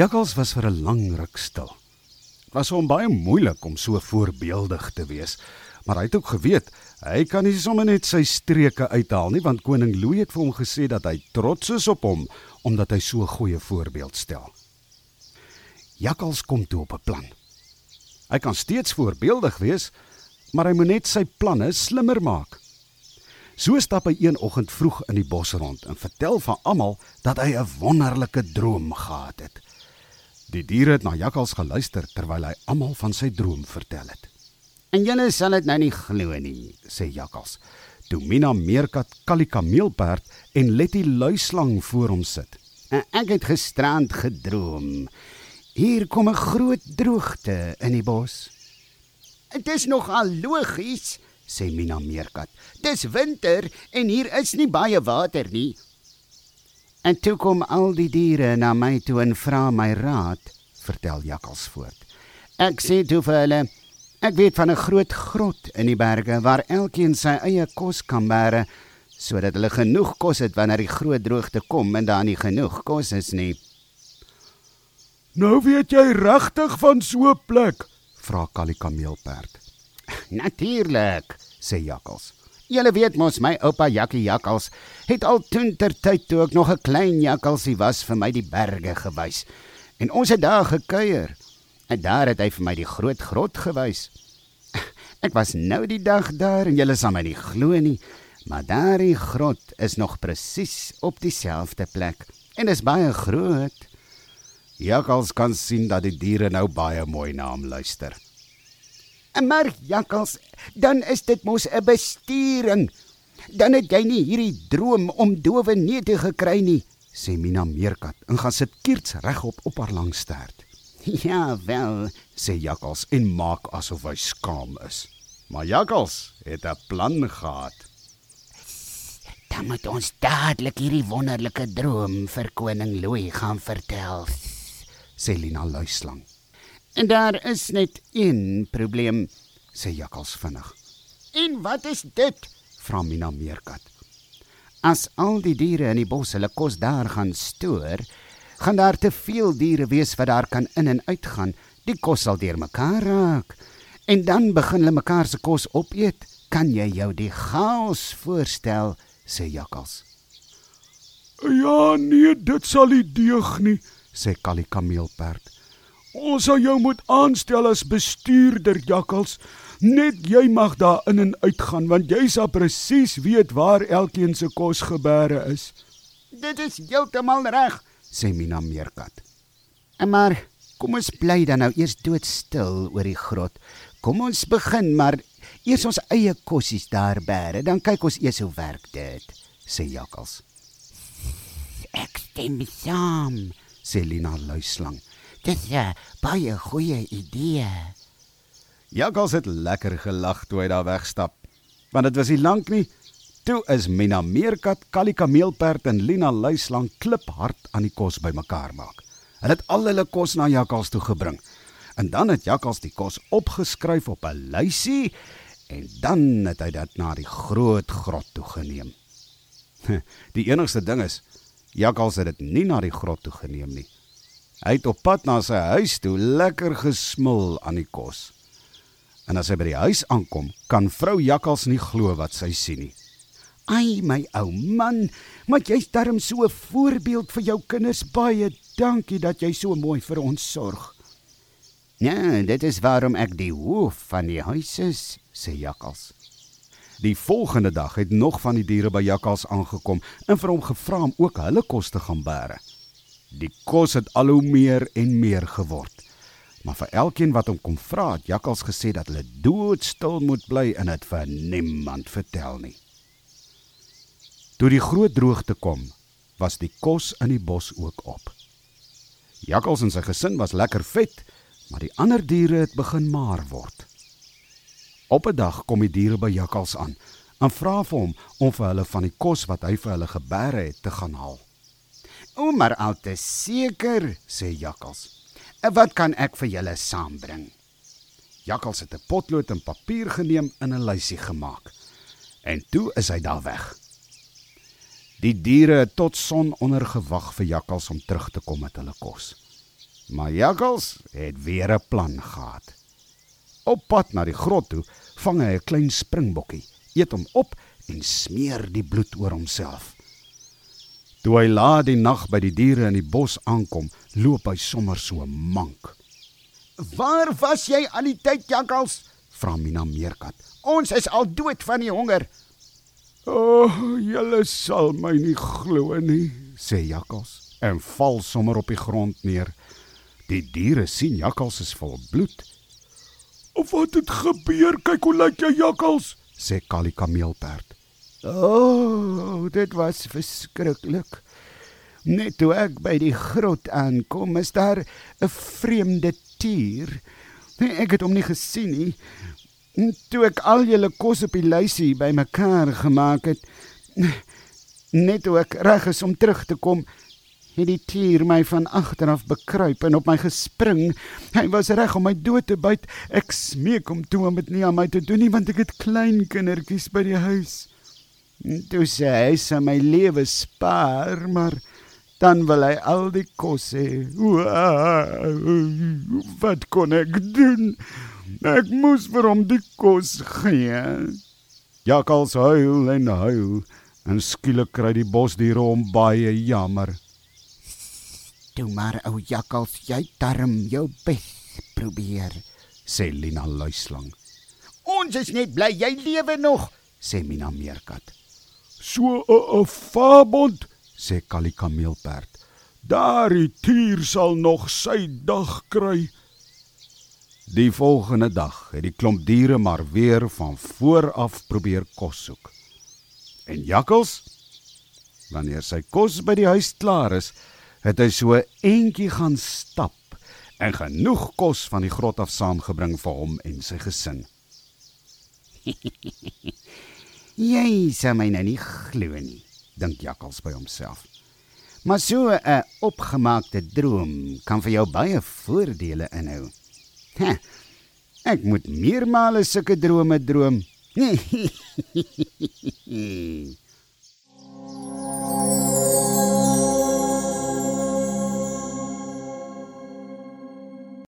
Jakkals was vir 'n lang ruk stil. Dit was hom baie moeilik om so voorbeeldig te wees, maar hy het ook geweet hy kan nie sommer net sy streke uithaal nie want koning Louis het vir hom gesê dat hy trots is op hom omdat hy so 'n goeie voorbeeld stel. Jakkals kom toe op 'n plan. Hy kan steeds voorbeeldig wees, maar hy moet net sy planne slimmer maak. So stap hy een oggend vroeg in die bos rond en vertel van almal dat hy 'n wonderlike droom gehad het. Die diere het na Jakkals geluister terwyl hy almal van sy droom vertel het. En julle sal dit nou nie glo nie, sê Jakkals. Toe Mina Meerkat, Kali Kameelperd en Letty Luislang voor hom sit. En ek het gisterand gedroom. Hier kom 'n groot droogte in die bos. Dit is nogal logies, sê Mina Meerkat. Dis winter en hier is nie baie water nie. En toe kom al die diere na my toe en vra my raad, vertel Jakkals voort. Ek sê toe vir hulle, ek weet van 'n groot grot in die berge waar elkeen sy eie kos kan bære sodat hulle genoeg kos het wanneer die groot droogte kom en daar nie genoeg kos is nie. Nou weet jy regtig van so 'n plek, vra Kali Kameelperd. Natuurlik, sê Jakkals. Julle weet mos my oupa Jakkie Jakkals het al toen ter tyd toe ek nog 'n klein jakkalsie was vir my die berge gewys. En ons het daar gekuier. En daar het hy vir my die groot grot gewys. Ek was nou die dag daar en julle sal my nie glo nie, maar daardie grot is nog presies op dieselfde plek en is baie groot. Jakkals kan sien dat die diere nou baie mooi na hom luister. Maar jakkals, dan is dit mos 'n bestuuring. Dan het jy nie hierdie droom om dowe neete gekry nie, sê Mina Meerkat en gaan sit kiers regop op haar lang stert. Ja, wel, sê jakkals en maak asof hy skaam is. Maar jakkals het 'n plan gehad. Dan moet ons dadelik hierdie wonderlike droom vir koning Louis gaan vertel, sê Lina luislang. En daar is net een probleem, sê Jakkals vinnig. En wat is dit? vra Mina Meerkat. As al die diere in die bos hulle kos daar gaan stoor, gaan daar te veel diere wees wat daar kan in en uit gaan. Die kos sal deurmekaar raak. En dan begin hulle mekaar se kos opeet. Kan jy jou die chaos voorstel? sê Jakkals. Ja, nee, dit sal nie deug nie, sê Kali Kameelperd. Ons sal jou moet aanstel as bestuurder jakkals. Net jy mag daar in en uit gaan want jy sal presies weet waar elkeen se kos gebeere is. Dit is heeltemal reg, sê Mina Meerkat. Maar kom ons bly dan nou eers doodstil oor die grot. Kom ons begin maar eers ons eie kossies daar bære, dan kyk ons eers hoe werk dit, sê jakkals. Ek stem saam, sê Lina luislang. Dis 'n baie goeie idee. Jakkals het lekker gelag toe hy daar wegstap. Want dit was nie lank nie. Toe is Mina Meerkat, Kali Kameelperd en Lina Luislang kliphard aan die kos bymekaar maak. Hulle het al hulle kos na Jakkals toe gebring. En dan het Jakkals die kos opgeskryf op 'n lysie en dan het hy dit na die groot grot toe geneem. Die enigste ding is Jakkals het dit nie na die grot toe geneem nie. Hy het op pad na sy huis toe lekker gesmil aan die kos. En as hy by die huis aankom, kan vrou Jakkals nie glo wat sy sien nie. Ai my ou man, maar jy's darm so 'n voorbeeld vir jou kinders. Baie dankie dat jy so mooi vir ons sorg. Ja, dit is waarom ek die hoof van die huis is, sê Jakkals. Die volgende dag het nog van die diere by Jakkals aangekom en vir hom gevra om ook hulle kos te gaan bære. Die kos het al hoe meer en meer geword. Maar vir elkeen wat hom kom vra, het Jakkals gesê dat hulle doodstil moet bly en dit vir niemand vertel nie. Toe die groot droogte kom, was die kos in die bos ook op. Jakkals en sy gesin was lekker vet, maar die ander diere het begin maar word. Op 'n dag kom die diere by Jakkals aan en vra vir hom om vir hulle van die kos wat hy vir hulle gebeere het te gaan haal. O, maar al te seker, sê Jakkals. Wat kan ek vir julle saambring? Jakkals het 'n potlood en papier geneem en 'n lysie gemaak. En toe is hy daar weg. Die diere het tot son onder gewag vir Jakkals om terug te kom met hulle kos. Maar Jakkals het weer 'n plan gehad. Op pad na die grot toe, vang hy 'n klein springbokkie, eet hom op en smeer die bloed oor homself. Toe hy laat die nag by die diere in die bos aankom, loop hy sommer so mank. "Waar was jy al die tyd, Jakkals?" vra Mina Meerkat. "Ons is al dood van die honger." "O, oh, julle sal my nie glo nie," sê Jakkals en val sommer op die grond neer. Die diere sien Jakkals is vol bloed. "Of wat het gebeur? Kyk hoe lyk jy, Jakkals," sê Kali Kameelperd. "O, oh, dit was verskriklik." Net toe ek by die grot aankom, is daar 'n vreemde tier. Ek het hom nie gesien nie. Toe ek al julle kos op die lysie bymekaar gemaak het, net toe ek reg is om terug te kom, het die tier my van agteraf bekruip en op my gespring. Hy was reg om my dood te byt. Ek smeek hom toe om dit nie aan my te doen nie want ek het klein kindertjies by die huis. Toe sê hy sy my lewe spaar, maar dan wil hy al die kos hê. Wat kon ek doen? Ek moes vir hom die kos gee. Jakkals huil en huil en skielik kry die bosdiere hom baie jammer. "Toe maar ou jakkals, jy darm jou bes probeer," sê Lina luislang. "Ons is net bly jy lewe nog," sê Mina meerkat. "So 'n fabond," sê Kali Kameelperd. Daardie tier sal nog sy dag kry. Die volgende dag het die klomp diere maar weer van voor af probeer kos soek. En Jakkals, wanneer sy kos by die huis klaar is, het hy so eentjie gaan stap en genoeg kos van die grot af saamgebring vir hom en sy gesin. Jy sê my nou nie glo nie, dink Jakkals by homself. Maar so 'n opgemaakte droom kan vir jou baie voordele inhou. Ha, ek moet meermale sulke drome droom.